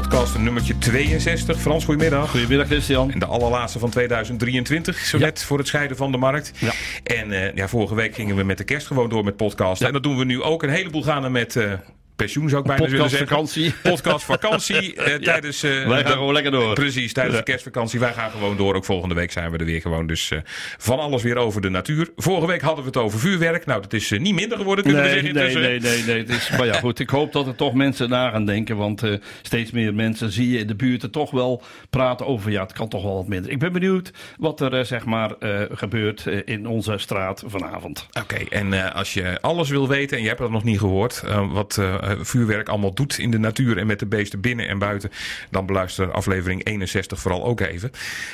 podcast nummertje 62. Frans, goedemiddag. Goedemiddag Christian. En de allerlaatste van 2023, zo Ja. net voor het scheiden van de markt. Ja. En eh, ja, vorige week gingen we met de kerst gewoon door met podcasten. En dat doen we nu ook. Een heleboel gaan er met eh, pensioen, zou ik bijna willen zeggen. Podcastvakantie. Podcastvakantie. eh, tijdens, eh, Wij gaan gewoon lekker door. Precies, tijdens de kerstvakantie. Wij gaan gewoon door. Ook volgende week zijn we er weer gewoon. Dus eh, van alles weer over de natuur. Vorige week hadden we het over vuurwerk. Nou, dat is niet minder geworden, kunnen we Nee, zeggen nee, nee, nee, nee. Het is, maar ja, goed. Ik hoop dat er toch mensen na gaan denken. Want steeds meer mensen zie je in de buurten toch wel praten over. Ja, het kan toch wel wat minder. Ik ben benieuwd wat er zeg maar gebeurt in onze straat vanavond. Oké, en als je alles wil weten en je hebt dat nog niet gehoord, eh, wat vuurwerk allemaal doet in de natuur en met de beesten binnen en buiten, dan beluister aflevering 61 vooral ook even.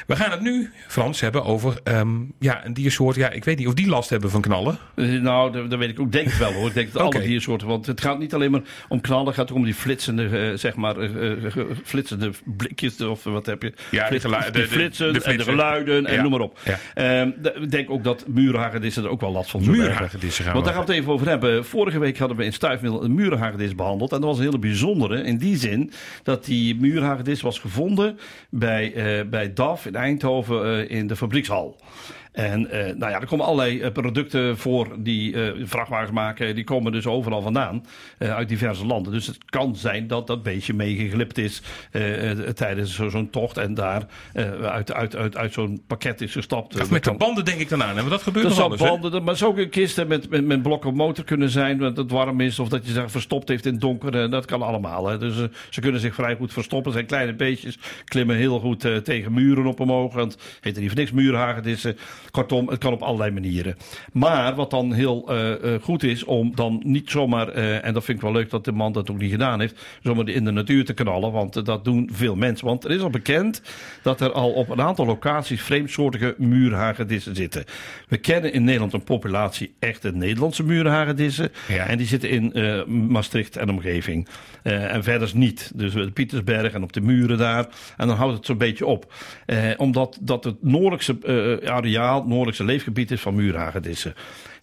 We gaan het nu, Frans, hebben over ehm, ja, een diersoort. Ja, ik weet niet of die last hebben van knallen. Eh, nou, dat, dat weet ik ook. Denk ik wel hoor. Ik denk dat alle diersoorten. Want het gaat niet alleen maar om knallen. Het gaat ook om die flitsende, eh, zeg maar, eh, eh, flitsende blikjes. Of wat heb je? Ja, de- de- flitsen de en de geluiden en noem maar op. Ja. Ehm, ik denk ook dat muurhagedissen er ook wel last van zullen hebben. Muurhagedissen gaan Want daar gaan we het even over hebben. Vorige week hadden we in Stuifmiddel een muurhagedis behandeld. En dat was een hele bijzondere in die zin dat die muurhagedis was gevonden bij, eh, bij DAF in Eindhoven eh, in de fabriekshal. En eh, nou ja, er komen allerlei eh, producten voor die eh, vrachtwagens maken. Die komen dus overal vandaan, uit diverse landen. Dus het kan zijn dat dat beestje meegeglipt is tijdens zo- zo'n tocht. En daar uit, uit, uit, uit zo'n pakket is gestapt. Met de banden denk ik dan aan. Want dat gebeurt dat anders. banden, maar het zou ook een kist met, met, met blokken motor kunnen zijn, dat het warm is, of dat je ze verstopt heeft in het donker. Dat kan allemaal. Hè. Dus ze kunnen zich vrij goed verstoppen. Het zijn kleine beestjes, klimmen heel goed tegen muren op omhoog. Want het heet er niet voor niks muurhagedissen. Kortom, het kan op allerlei manieren. Maar wat dan heel eh, eh, goed is, om dan niet zomaar, eh, en dat vind ik wel leuk dat de man dat ook niet gedaan heeft, zomaar in de natuur te knallen. Want dat doen veel mensen. Want er is al bekend dat er al op een aantal locaties vreemdsoortige muurhagedissen zitten. We kennen in Nederland een populatie echte Nederlandse muurhagedissen. Ja. En die zitten in Maastricht en omgeving. En verder niet. Dus de Pietersberg en op de muren daar. En dan houdt het zo'n beetje op. Omdat dat het noordelijkse areaal, het noordelijkse leefgebied is van muurhagedissen.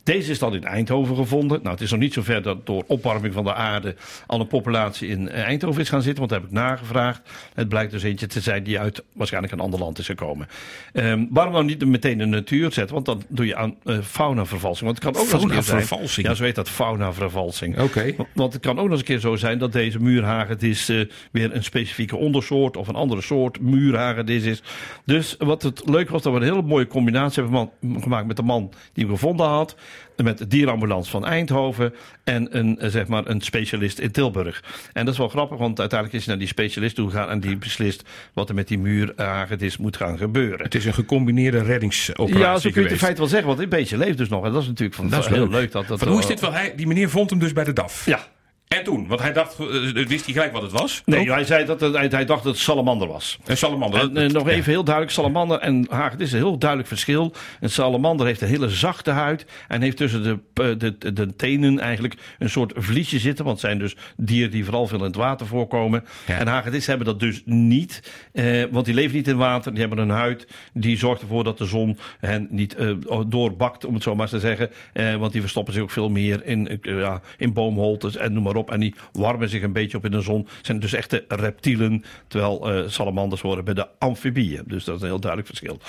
Deze is dan in Eindhoven gevonden. Nou, het is nog niet zover dat door opwarming van de aarde al een populatie in eh, Eindhoven is gaan zitten. Want dat heb ik nagevraagd. Het blijkt dus eentje te zijn die uit waarschijnlijk een ander land is gekomen. Ehm, waarom nou niet meteen de natuur zetten? Want dan doe je aan eh, faunavervalsing. Want het kan ook nog eens een keer zijn. Ja, zo heet dat faunavervalsing. Oké. Want het kan ook nog eens een keer zo zijn dat deze muurhagedis eh weer een specifieke ondersoort of een andere soort muurhagedis is. Dus wat het leuk was, dat we een hele mooie combinatie hebben gemaakt met de man die hem gevonden had. Met de dierenambulance van Eindhoven en een, eh, zeg maar, een specialist in Tilburg. En dat is wel grappig, want uiteindelijk is hij naar die specialist toe gegaan en die beslist wat er met die muurhagedis moet gaan gebeuren. Het is een gecombineerde reddingsoperatie Ja, zo kun je het in feite wel zeggen, want dit beestje leeft dus nog. En dat is natuurlijk van, Dat is heel leuk. leuk. dat, dat Van, hoe is dit wel? Hij, die meneer vond hem dus bij de DAF. Ja. En toen? Want hij dacht, eh, wist hij gelijk wat het was? Nee, hij, zei dat het, hij, dacht dat het salamander was. Een salamander. En, eh, nog even heel duidelijk, salamander en hagedis is een heel duidelijk verschil. Een salamander heeft een hele zachte huid en heeft tussen de, eh, de, de, de tenen eigenlijk een soort vliesje zitten. Want het zijn dus dieren die vooral veel in het water voorkomen. Ja. En hagedis hebben dat dus niet, eh, want die leven niet in water. Die hebben een huid die zorgt ervoor dat de zon hen niet eh, doorbakt, om het zo maar te zeggen. Eh, want die verstoppen zich ook veel meer in, ja, in boomholtes en noem maar op. En die warmen zich een beetje op in de zon. Zijn dus echte reptielen, terwijl eh, salamanders horen bij de amfibieën. Dus dat is een heel duidelijk verschil.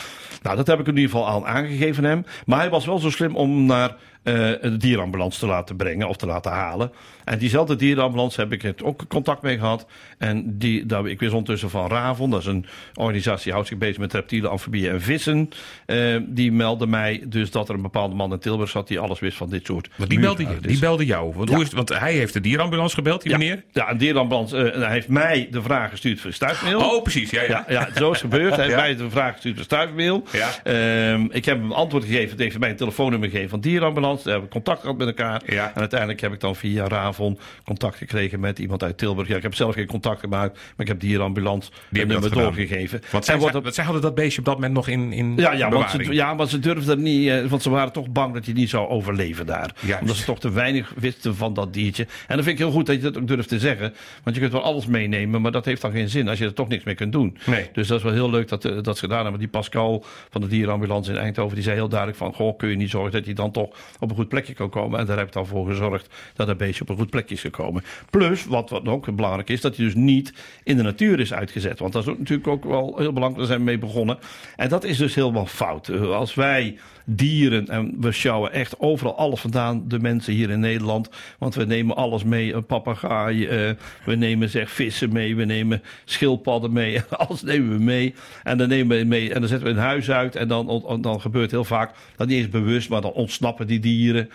Nou, dat heb ik in ieder geval al aangegeven hem. Maar hij was wel zo slim om naar eh, de dierenambulance te laten brengen of te laten halen. En diezelfde dierenambulance heb ik het ook contact mee gehad. En die, daar, ik wist ondertussen van Ravon, dat is een organisatie die houdt zich bezig met reptielen, amfibieën en vissen. Eh, die meldde mij dus dat er een bepaalde man in Tilburg zat die alles wist van dit soort. Want die belde, je, muurhagedis. die belde jou. Want, hoe is, want hij heeft de dierambulance gebeld, die Ja, meneer. ja, een dierenambulance. eh, hij heeft mij de vraag gestuurd voor de stuifmail. Oh, precies. Ja, ja. Ja, ja, zo is het gebeurd. Hij heeft mij de vraag gestuurd voor stuifmail. Ja. Ehm, ik heb hem een antwoord gegeven. Het heeft mij een telefoonnummer gegeven van dierenambulance. Hebben we contact gehad met elkaar. Ja. En uiteindelijk heb ik dan via Ravon contact gekregen met iemand uit Tilburg. Ja, ik heb zelf geen contact gemaakt, maar ik heb Die hebben dat nummer doorgegeven. Want zij, zij- hadden dat beestje op dat moment nog in, in ja, ja, want ze, ja, maar ze durfden niet, eh, want ze waren toch bang dat hij niet zou overleven daar. Juist. Omdat ze toch te weinig wisten van dat diertje. En dat vind ik heel goed dat je dat ook durft te zeggen. Want je kunt wel alles meenemen, maar dat heeft dan geen zin als je er toch niks mee kunt doen. Nee. Dus dat is wel heel leuk dat, dat ze gedaan hebben. Die Pascal van de dierenambulance in Eindhoven, die zei heel duidelijk van, goh, kun je niet zorgen dat hij dan toch op een goed plekje kan komen. En daar heb ik dan voor gezorgd dat dat beestje op een goed plekje is gekomen. Plus, wat, wat ook belangrijk is, dat hij dus niet in de natuur is uitgezet. Want dat is ook natuurlijk ook wel heel belangrijk, daar zijn we mee begonnen. En dat is dus helemaal fout. Als wij dieren. En we sjouwen echt overal alles vandaan, de mensen hier in Nederland. Want we nemen alles mee, een papegaai, uh, we nemen zeg vissen mee, we nemen schildpadden mee. Alles nemen we mee. En dan nemen we mee en dan zetten we een huis uit. En dan, dan gebeurt heel vaak, dat niet eens bewust, maar dan ontsnappen die dieren.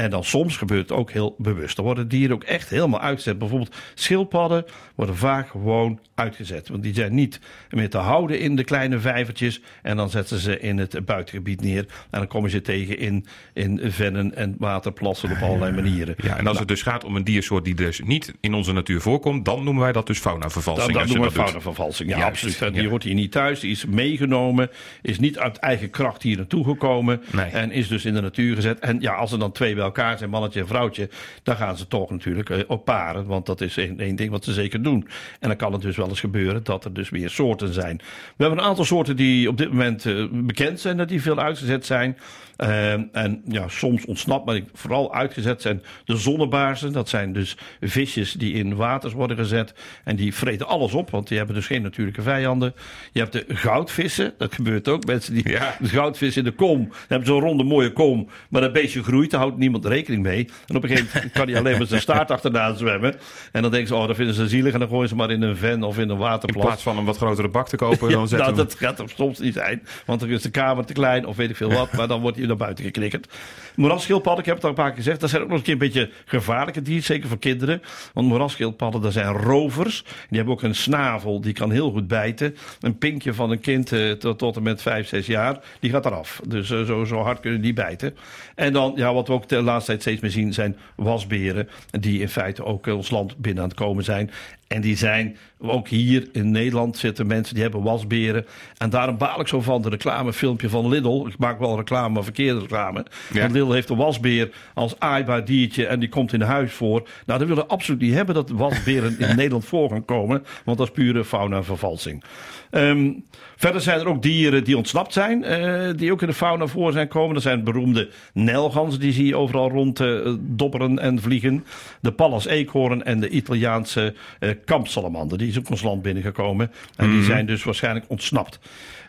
En dan soms gebeurt het ook heel bewust. Dan worden dieren ook echt helemaal uitgezet. Bijvoorbeeld schildpadden worden vaak gewoon uitgezet. Want die zijn niet meer te houden in de kleine vijvertjes. En dan zetten ze in het buitengebied neer. En dan komen ze tegen in, in vennen en waterplassen op allerlei manieren. Ja, en als nou, het dus gaat om een diersoort die dus niet in onze natuur voorkomt, dan noemen wij dat dus faunavervalsing. Dan, dan noemen we faunavervalsing, ja, absoluut. Die hoort hier niet thuis, die is meegenomen, is niet uit eigen kracht hier naartoe gekomen. En is dus in de natuur gezet. En ja, als er dan twee bij elkaar zijn, mannetje en vrouwtje, dan gaan ze toch natuurlijk uh, op paren. Want dat is één ding wat ze zeker doen. En dan kan het dus wel eens gebeuren dat er dus meer soorten zijn. We hebben een aantal soorten die op dit moment uh, bekend zijn, dat die veel uitgezet zijn. Uh, en ja, soms ontsnapt, maar vooral uitgezet zijn de zonnebaarzen. Dat zijn dus visjes die in waters worden gezet. En die vreten alles op, want die hebben dus geen natuurlijke vijanden. Je hebt de goudvissen, dat gebeurt ook. Mensen die ja. de goudvis in de kom, hebben zo'n ronde mooie kom. Maar dat beestje groeit, daar houdt niemand rekening mee. En op een gegeven moment kan hij alleen maar zijn staart achterna zwemmen. En dan denken ze, oh, dat vinden ze zielig. En dan gooien ze maar in een ven of in een waterplas. In plaats van een wat grotere bak te kopen, dan zetten nou, dat gaat er soms niet zijn. Want dan is de kamer te klein of weet ik veel wat. Maar dan wordt hij naar buiten geknikkerd. Moerasschildpadden, ik heb het al een paar keer gezegd, dat zijn ook nog een beetje gevaarlijke dieren, zeker voor kinderen. Want moerasschildpadden, dat zijn rovers. Die hebben ook een snavel, die kan heel goed bijten. Een pinkje van een kind uh, tot, en met 5, 6 jaar, die gaat eraf. Dus uh, zo, zo hard kunnen die bijten. En dan, ja, wat we ook de laatste tijd steeds meer zien, zijn wasberen. Die in feite ook ons land binnen aan het komen zijn. En die zijn, ook hier in Nederland zitten mensen die hebben wasberen. En daarom baal ik zo van de reclamefilmpje van Lidl. Ik maak wel reclame, maar verkeerde reclame. Ja. Lidl heeft een wasbeer als aaibaar diertje en die komt in huis voor. Nou, dat willen we absoluut niet hebben dat wasberen in Nederland voor gaan komen. Want dat is pure fauna-vervalsing. Um, verder zijn er ook dieren die ontsnapt zijn, uh, die ook in de fauna voor zijn komen. Dat zijn beroemde nelgans, die zie je overal rond uh, dobberen en vliegen. De pallas eekhoorn en de Italiaanse uh, kampsalamander, die is ook ons land binnengekomen. En die mhm. zijn dus waarschijnlijk ontsnapt.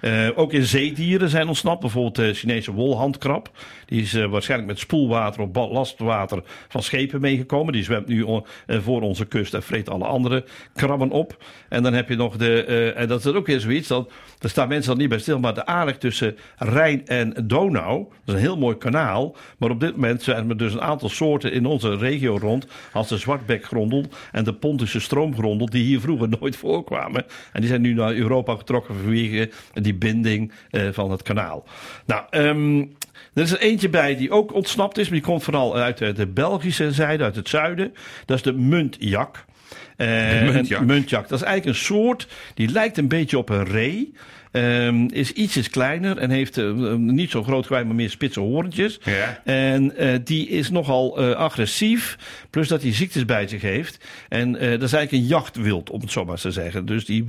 Uh, ook in zeedieren zijn ontsnapt. Bijvoorbeeld de Chinese wolhandkrab. Die is uh, waarschijnlijk met spoelwater of lastwater van schepen meegekomen. Die zwemt nu uh, voor onze kust en vreet alle andere krabben op. En dan heb je nog de, en dat is ook weer zoiets, dat, daar staan mensen dan niet bij stil, maar de aanleg tussen Rijn en Donau. Dat is een heel mooi kanaal. Maar op dit moment zijn er dus een aantal soorten in onze regio rond. Als de zwartbekgrondel en de Pontische stroomgrondel, die hier vroeger nooit voorkwamen. En die zijn nu naar Europa getrokken vanwege die binding uh, van het kanaal. Nou, um, er is er eentje bij die ook ontsnapt is, maar die komt vooral uit de Belgische zijde, uit het zuiden. Dat is de muntjak. Uh, muntjak. muntjak. Dat is eigenlijk een soort die lijkt een beetje op een ree. Um, is ietsjes kleiner en heeft uh, niet zo groot gewijn, maar meer spitse hoorntjes. Ja. En uh, die is nogal uh, agressief, plus dat hij ziektes bij zich heeft. En dat is eigenlijk een jachtwild, om het zo maar te zeggen. Dus die,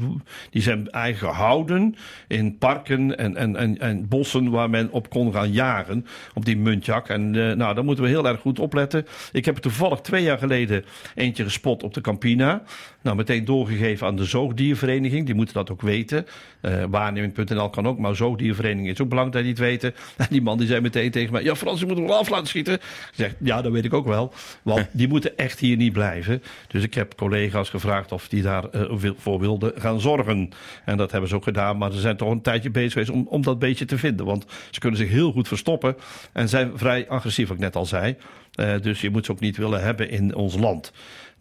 die zijn eigen gehouden in parken en, en, en, en bossen waar men op kon gaan jagen, op die muntjak. En nou, daar moeten we heel erg goed opletten. Ik heb er toevallig twee jaar geleden eentje gespot op de Campina. Nou, meteen doorgegeven aan de zoogdiervereniging. Die moeten dat ook weten. waar waarneming.nl kan ook, maar zoogdiervereniging is ook belangrijk dat die het weten. En die man die zei meteen tegen mij, ja Frans, je moet hem wel af laten schieten. Ik zeg, ja, dat weet ik ook wel. Want die moeten echt hier niet blijven. Dus ik heb collega's gevraagd of die daarvoor uh, voor wilden gaan zorgen. En dat hebben ze ook gedaan, maar ze zijn toch een tijdje bezig geweest om, om dat beestje te vinden. Want ze kunnen zich heel goed verstoppen en zijn vrij agressief, wat ik net al zei. Uh, dus je moet ze ook niet willen hebben in ons land.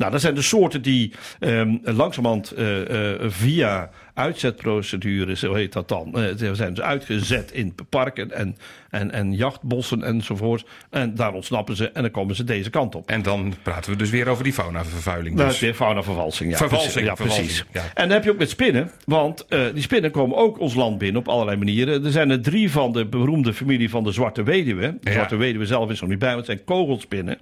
Nou, dat zijn de soorten die um, langzamerhand uh, uh, via uitzetprocedures, zo heet dat dan, uh, zijn dus uitgezet in parken en, en, en jachtbossen enzovoort. En daar ontsnappen ze en dan komen ze deze kant op. En dan praten we dus weer over die faunavervuiling. Dus. Nou, weer faunavervalsing, ja. Vervalsing, ja, precies. Ja. En dan heb je ook met spinnen, want die spinnen komen ook ons land binnen op allerlei manieren. Er zijn er drie van de beroemde familie van de Zwarte Weduwe. De Zwarte Weduwe zelf is er niet bij, want het zijn spinnen.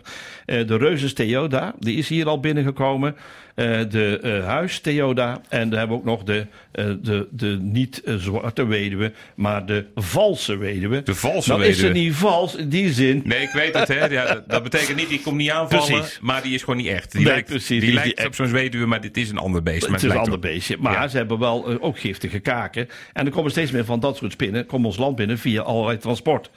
Uh, de Reuses Theoda, die is hier al binnengekomen. Uh, de huis Theoda. En dan hebben we ook nog de, de, de niet zwarte weduwe, maar de valse weduwe. De valse nou, weduwe. is ze niet vals in die zin. Nee, ik weet het. Hè. Ja, dat betekent niet, die komt niet aanvallen, Precies. maar die is gewoon niet echt. Die Nee, lijkt, precies, die lijkt op zo'n weduwe, maar dit is een ander beest. maar Het is een ander beestje. Maar Ja. ze hebben wel eh, ook giftige kaken. En er komen steeds meer van dat soort spinnen. Komen ons land binnen via allerlei transport.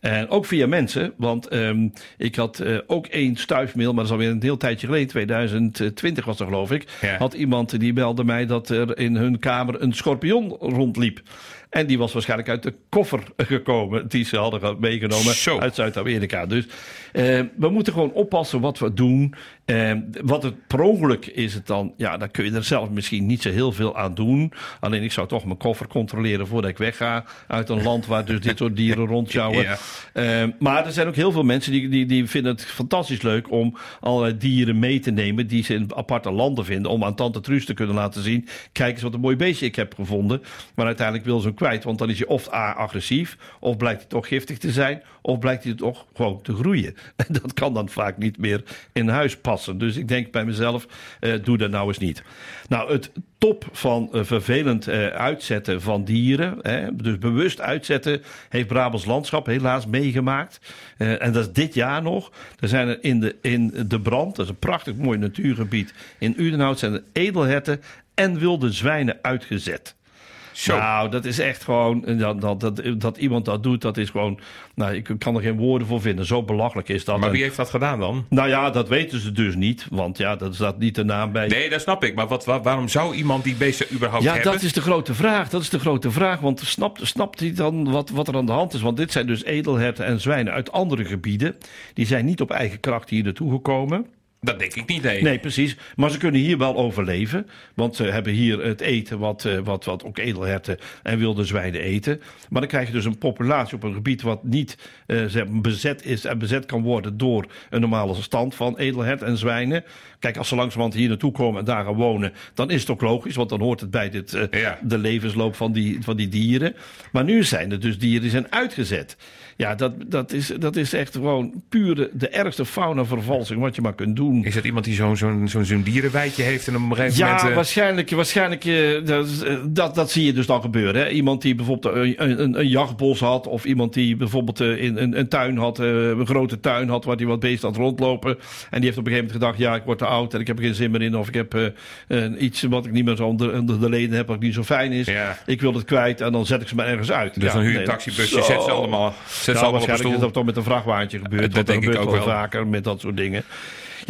En ook via mensen. Want ehm, ik had eh, ook één stuifmeel. Maar dat is alweer een heel tijdje geleden. 2020 was dat geloof ik. Ja. Had iemand die belde mij dat er in hun kamer een schorpioen rondliep. En die was waarschijnlijk uit de koffer gekomen. Die ze hadden meegenomen Zo. uit Zuid-Amerika. Dus eh, we moeten gewoon oppassen wat we doen. Eh, wat het per ongeluk is het dan. Ja, dan kun je er zelf misschien niet zo heel veel aan doen. Alleen ik zou toch mijn koffer controleren voordat ik wegga. Uit een land waar dus dit soort dieren rondjouwen. Ja. Eh, maar er zijn ook heel veel mensen die, die, die vinden het fantastisch leuk om allerlei dieren mee te nemen. Die ze in aparte landen vinden. Om aan Tante Truus te kunnen laten zien. Kijk eens wat een mooi beestje ik heb gevonden. Maar uiteindelijk wil ze Want dan is hij of A agressief. Of blijkt hij toch giftig te zijn. Of blijkt hij toch gewoon te groeien. En dat kan dan vaak niet meer in huis passen. Dus ik denk bij mezelf, eh, doe dat nou eens niet. Nou, het top van eh, vervelend eh, uitzetten van dieren, hè, dus bewust uitzetten, heeft Brabants Landschap helaas meegemaakt. En dat is dit jaar nog. Er zijn er in de, in de brand, dat is een prachtig mooi natuurgebied in Udenhout, zijn er edelherten en wilde zwijnen uitgezet. Zo. Nou, dat is echt gewoon. Dat, dat, dat, dat iemand dat doet, dat is gewoon. Nou, ik kan er geen woorden voor vinden. Zo belachelijk is dat. maar wie heeft dat gedaan dan? nou ja, dat weten ze dus niet. Want ja, dat staat niet de naam bij. Nee, dat snap ik. Maar wat, wa- waarom zou iemand die beesten überhaupt ja, hebben? dat is de grote vraag. Dat is de grote vraag. Want snapt, snapt hij dan wat, wat er aan de hand is? Want dit zijn dus edelherten en zwijnen uit andere gebieden. Die zijn niet op eigen kracht hier naartoe gekomen. Dat denk ik niet, nee. Nee, precies. Maar ze kunnen hier wel overleven. Want ze hebben hier het eten wat, eh, wat, wat ook edelherten en wilde zwijnen eten. Maar dan krijg je dus een populatie op een gebied wat niet eh, bezet is en bezet kan worden door een normale stand van edelhert en zwijnen. Kijk, als ze langzamerhand hier naartoe komen en daar gaan wonen, dan is het ook logisch, want dan hoort het bij dit, eh, Ja. de levensloop van die, van die dieren. Maar nu zijn er dus dieren die zijn uitgezet. Ja, dat, dat, is, dat is echt gewoon pure, de ergste faunavervalsing wat je maar kunt doen. Is dat iemand die zo'n zo'n zo'n zo'n dierenwijtje heeft en op een gegeven Ja, moment... eh, waarschijnlijk, waarschijnlijk eh, dat, eh, dat, dat zie je dus dan gebeuren. Hè? Iemand die bijvoorbeeld een, een, een jachtbos had, of iemand die bijvoorbeeld in een, een tuin had, een grote tuin had, waar hij wat beest had rondlopen. En die heeft op een gegeven moment gedacht: ja, ik word te oud en ik heb er geen zin meer in, of ik heb iets wat ik niet meer zo onder, onder de leden heb, wat niet zo fijn is. Ja. Ik wil het kwijt en dan zet ik ze maar ergens uit. Dus Ja, dan huur je een taxibusje, zo. zet ze allemaal, zet ze Ja, allemaal op een waarschijnlijk is stoel. dat toch met een vrachtwagentje gebeurd. Dat denk ik gebeurt ook wel wel. vaker met dat soort dingen.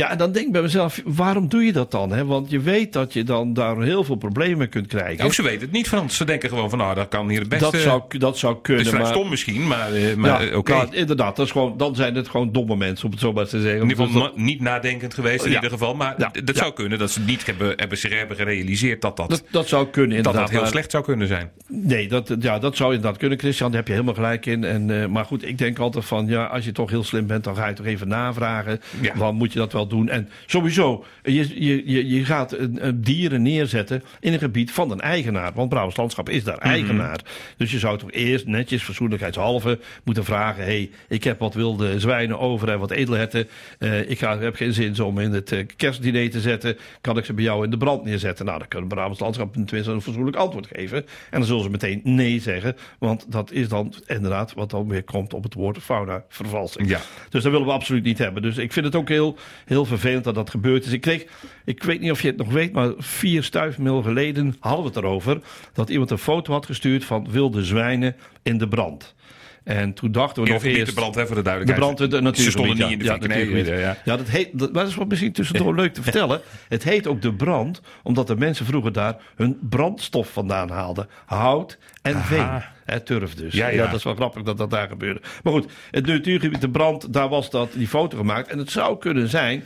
Ja, en dan denk ik bij mezelf, waarom doe je dat dan? Hè? Want je weet dat je dan daar heel veel problemen kunt krijgen. Of ze weten het niet, Frans. Ze denken gewoon van, nou, dat kan hier het beste... dat, zou, dat zou het kunnen. is vrij maar, stom misschien, maar, eh, maar ja, eh, oké. nou, inderdaad, dat is gewoon, dan zijn het gewoon domme mensen, om het zo maar te zeggen. In ieder geval niet nadenkend geweest in Ja. ieder geval. Maar dat zou kunnen dat ze niet hebben, hebben, zich hebben gerealiseerd dat dat, dat, dat zou kunnen, dat, inderdaad. dat heel maar- slecht zou kunnen zijn. Nee, dat, ja, dat zou inderdaad kunnen, Christian. Daar heb je helemaal gelijk in. En, eh, maar goed, ik denk altijd van, ja, als je toch heel slim bent, dan ga je toch even navragen. Dan moet je dat wel doen. En sowieso, je, je, je, gaat dieren neerzetten in een gebied van een eigenaar. Want Brabants Landschap is daar eigenaar. Dus je zou toch eerst netjes, verzoenlijkheidshalve, moeten vragen... hey, ik heb wat wilde zwijnen over en wat edelherten. Eh, ik ga, heb geen zin om in het eh, kerstdiner te zetten. Kan ik ze bij jou in de brand neerzetten? Nou, dan kan Brabants Landschap tenminste een verzoenlijk antwoord geven. En dan zullen ze meteen nee zeggen. Want dat is dan inderdaad wat dan weer komt op het woord fauna vervalsing. Ja. Dus dat willen we absoluut niet hebben. Dus ik vind het ook heel, heel vervelend dat dat gebeurd is. Ik kreeg, ik weet niet of je het nog weet, maar vier stuifmil geleden hadden we het erover. Dat iemand een foto had gestuurd van wilde zwijnen in de brand. En toen dachten we In nog eerst... de brand, hè, voor de De duidelijkheid. brand, de, natuurlijk. Ze stonden niet in de ja. Nee, ja, ja. Ja, dat heet, dat, maar dat is wat misschien tussendoor leuk te vertellen. Het heet ook de brand, omdat de mensen vroeger daar hun brandstof vandaan haalden. Hout en Aha. veen. Turf dus. Ja, ja. dat is wel grappig dat dat daar gebeurde. Maar goed, het natuurgebied, de brand, daar was dat, die foto gemaakt. En het zou kunnen zijn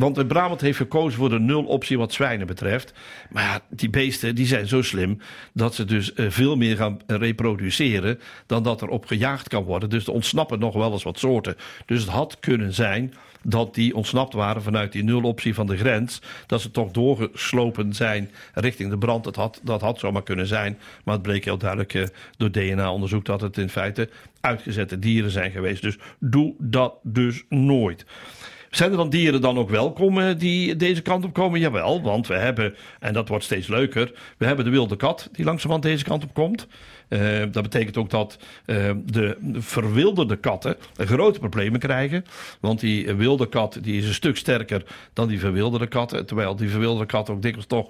want de Brabant heeft gekozen voor de nul optie wat zwijnen betreft. Maar ja, die beesten die zijn zo slim dat ze dus eh, veel meer gaan reproduceren dan dat er op gejaagd kan worden. Dus er ontsnappen nog wel eens wat soorten. Dus het had kunnen zijn dat die ontsnapt waren vanuit die nuloptie van de grens. Dat ze toch doorgeslopen zijn richting de brand. Dat had, dat had zomaar kunnen zijn. Maar het bleek heel duidelijk uh, door DNA-onderzoek dat het in feite uitgezette dieren zijn geweest. Dus doe dat dus nooit. Zijn er dan dieren dan ook welkom die deze kant op komen? Jawel, want we hebben, en dat wordt steeds leuker, we hebben de wilde kat die langzamerhand deze kant op komt. Uh, dat betekent ook dat uh, de verwilderde katten grote problemen krijgen. Want die wilde kat die is een stuk sterker dan die verwilderde katten. Terwijl die verwilderde katten ook dikwijls toch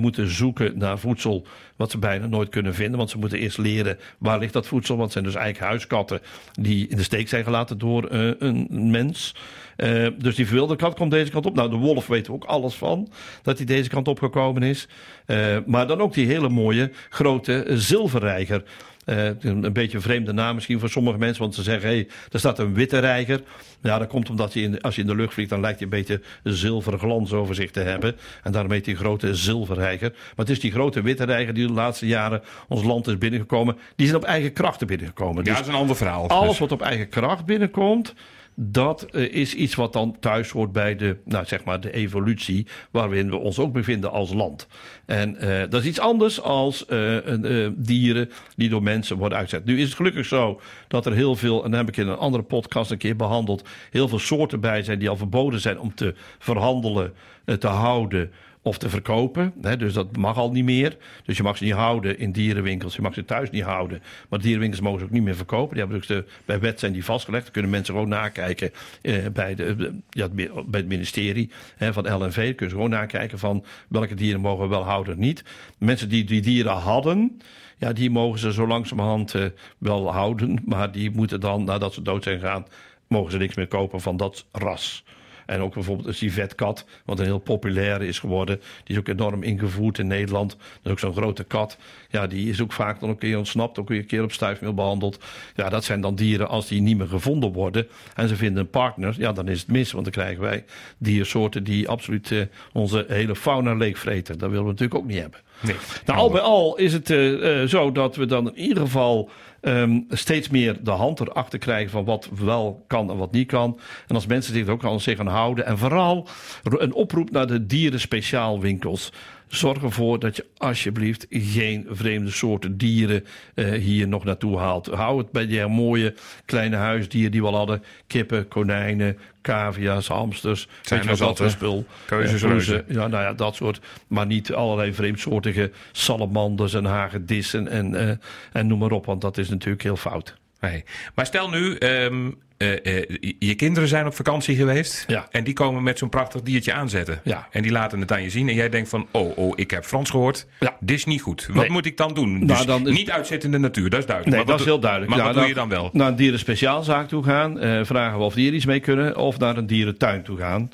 moeten zoeken naar voedsel wat ze bijna nooit kunnen vinden. Want ze moeten eerst leren waar ligt dat voedsel. Want het zijn dus eigenlijk huiskatten die in de steek zijn gelaten door een mens. Uh, dus die verwilderde kat komt deze kant op. Nou, de wolf weten we ook alles van. Dat hij deze kant op gekomen is. Uh, maar dan ook die hele mooie grote zilverreiger. Uh, een beetje een vreemde naam misschien voor sommige mensen. Want ze zeggen, hé, hey, er staat een witte reiger. Ja, dat komt omdat hij in, als je in de lucht vliegt... dan lijkt hij een beetje een zilveren glans over zich te hebben. En daarom heet hij grote zilverreiger. Maar het is die grote witte reiger die de laatste jaren ons land is binnengekomen. Die zijn op eigen krachten binnengekomen. Ja, dus dat is een ander verhaal. Alles dus- wat op eigen kracht binnenkomt dat uh, is iets wat dan thuis hoort bij de, nou, zeg maar de evolutie waarin we ons ook bevinden als land. En uh, dat is iets anders als uh, dieren die door mensen worden uitgezet. Nu is het gelukkig zo dat er heel veel, en dat heb ik in een andere podcast een keer behandeld, heel veel soorten bij zijn die al verboden zijn om te verhandelen, te houden of te verkopen. Hè, dus dat mag al niet meer. Dus je mag ze niet houden in dierenwinkels. Je mag ze thuis niet houden. Maar dierenwinkels mogen ze ook niet meer verkopen. Die hebben dus de, bij wet zijn die vastgelegd. Dan kunnen mensen gewoon nakijken eh, bij, de, ja, bij het ministerie hè, van LNV. Kunnen ze gewoon nakijken van welke dieren mogen we wel houden niet. Mensen die die dieren hadden... Ja, die mogen ze zo langzamerhand uh, wel houden. Maar die moeten dan, nadat ze dood zijn gegaan... mogen ze niks meer kopen van dat ras. En ook bijvoorbeeld een civetkat, wat een heel populaire is geworden. Die is ook enorm ingevoerd in Nederland. Dat is ook zo'n grote kat. Ja, die is ook vaak dan een keer ontsnapt, ook weer een keer op stuifmeel behandeld. Ja, dat zijn dan dieren als die niet meer gevonden worden. En ze vinden een partner, ja, dan is het mis. Want dan krijgen wij diersoorten die absoluut uh, onze hele fauna leegvreten. Dat willen we natuurlijk ook niet hebben. Nee. Nou, al bij al is het uh, uh, zo dat we dan in ieder geval um, steeds meer de hand erachter krijgen van wat wel kan en wat niet kan. En als mensen zich ook aan zich houden. En vooral een oproep naar de dieren speciaalwinkels. Zorg ervoor dat je alsjeblieft geen vreemde soorten dieren uh, hier nog naartoe haalt. Hou het bij die mooie kleine huisdieren die we al hadden. Kippen, konijnen, cavia's, hamsters. Zijn weet je wat, spul. Keuzes, uh, Ja, nou ja, dat soort. Maar niet allerlei vreemdsoortige salamanders en hagedissen en, uh, en noem maar op. Want dat is natuurlijk heel fout. Nee. Maar stel nu, um, uh, uh, je kinderen zijn op vakantie geweest. Ja. En die komen met zo'n prachtig diertje aanzetten. Ja. En die laten het aan je zien. En jij denkt van, oh, oh ik heb Frans gehoord. Ja. Dit is niet goed. Wat Nee. moet ik dan doen? Nou, dus dan is- niet uitzetten in de natuur, dat is duidelijk. Nee, Maar dat is heel duidelijk. Maar Ja, wat doe je dan wel? Naar een dierenspeciaalzaak toe gaan. eh, vragen we of dieren iets mee kunnen. Of naar een dierentuin toe gaan.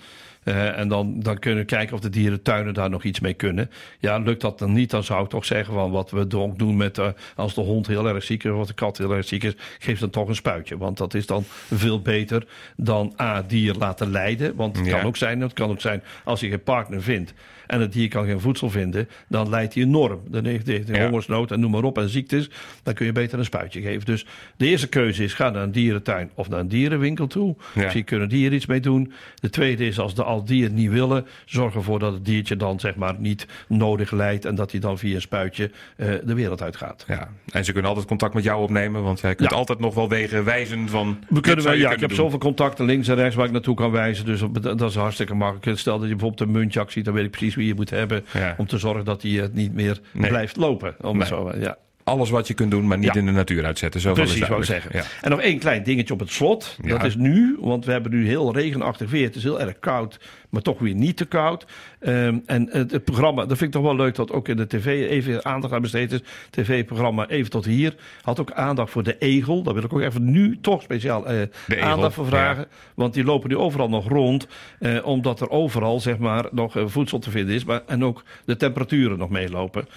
Eh, en dan, dan kunnen we kijken of de dierentuinen daar nog iets mee kunnen. Ja, lukt dat dan niet, dan zou ik toch zeggen van wat we doen met eh, als de hond heel erg ziek is of de kat heel erg ziek is, geef dan toch een spuitje. Want dat is dan veel beter dan A, dier laten lijden. Want het Ja. kan ook zijn, het kan ook zijn als je geen partner vindt en het dier kan geen voedsel vinden, dan leidt hij enorm. Dan heeft hij Ja. hongersnood en noem maar op en ziektes. Dan kun je beter een spuitje geven. Dus de eerste keuze is ga naar een dierentuin of naar een dierenwinkel toe. Ja. Misschien kunnen dieren iets mee doen. De tweede is als de al dieren niet willen, zorg ervoor dat het diertje dan zeg maar niet nodig lijdt en dat hij dan via een spuitje eh, de wereld uitgaat. Ja. En ze kunnen altijd contact met jou opnemen, want jij kunt Ja. altijd nog wel wegen wijzen van. We kunnen wel, ja, ik heb zoveel contacten links en rechts waar ik naartoe kan wijzen. Dus dat is hartstikke makkelijk. Stel dat je bijvoorbeeld een muntjak ziet, dan weet ik precies wie je moet hebben. Ja. Om te zorgen dat hij het niet meer Nee. blijft lopen. Om het Nee. zo, ja. Alles wat je kunt doen, maar niet Ja. in de natuur uitzetten. Zo Precies, wou ik zeggen. Ja. En nog één klein dingetje op het slot. Dat is nu, want we hebben nu heel regenachtig weer. Het is heel erg koud, maar toch weer niet te koud. Ehm, en het, het programma, dat vind ik toch wel leuk dat ook in de tv even aandacht aan besteed is. TV-programma Even tot hier had ook aandacht voor de egel. Daar wil ik ook even nu toch speciaal eh, aandacht voor vragen. Want die lopen nu overal nog rond. Eh, omdat er overal zeg maar nog eh, voedsel te vinden is. Maar, en ook de temperaturen nog meelopen.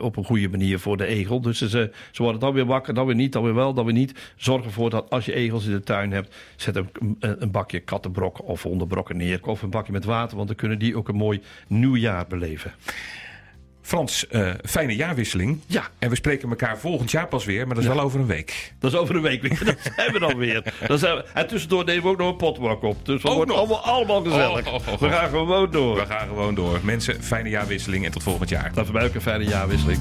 op een goede manier voor de egel. Dus ze, ze worden dan weer wakker, dan weer niet, dan weer wel, dan weer niet. Zorg ervoor dat als je egels in de tuin hebt, zet een, een, een bakje kattenbrok of hondenbrokken neer. Of een bakje met water, want dan kunnen die ook een mooi nieuwjaar beleven. Frans, uh, fijne jaarwisseling. Ja. En we spreken elkaar volgend jaar pas weer, maar dat is Ja. wel over een week. Dat is over een week weer. Dat zijn we dan weer. Dat zijn we. En tussendoor nemen we ook nog een potbak op. Dus dat Ook wordt nog? allemaal, allemaal gezellig. Oh, oh, oh. We gaan gewoon door. We gaan gewoon door. Mensen, fijne jaarwisseling en tot volgend jaar. Dat voor mij ook een fijne jaarwisseling.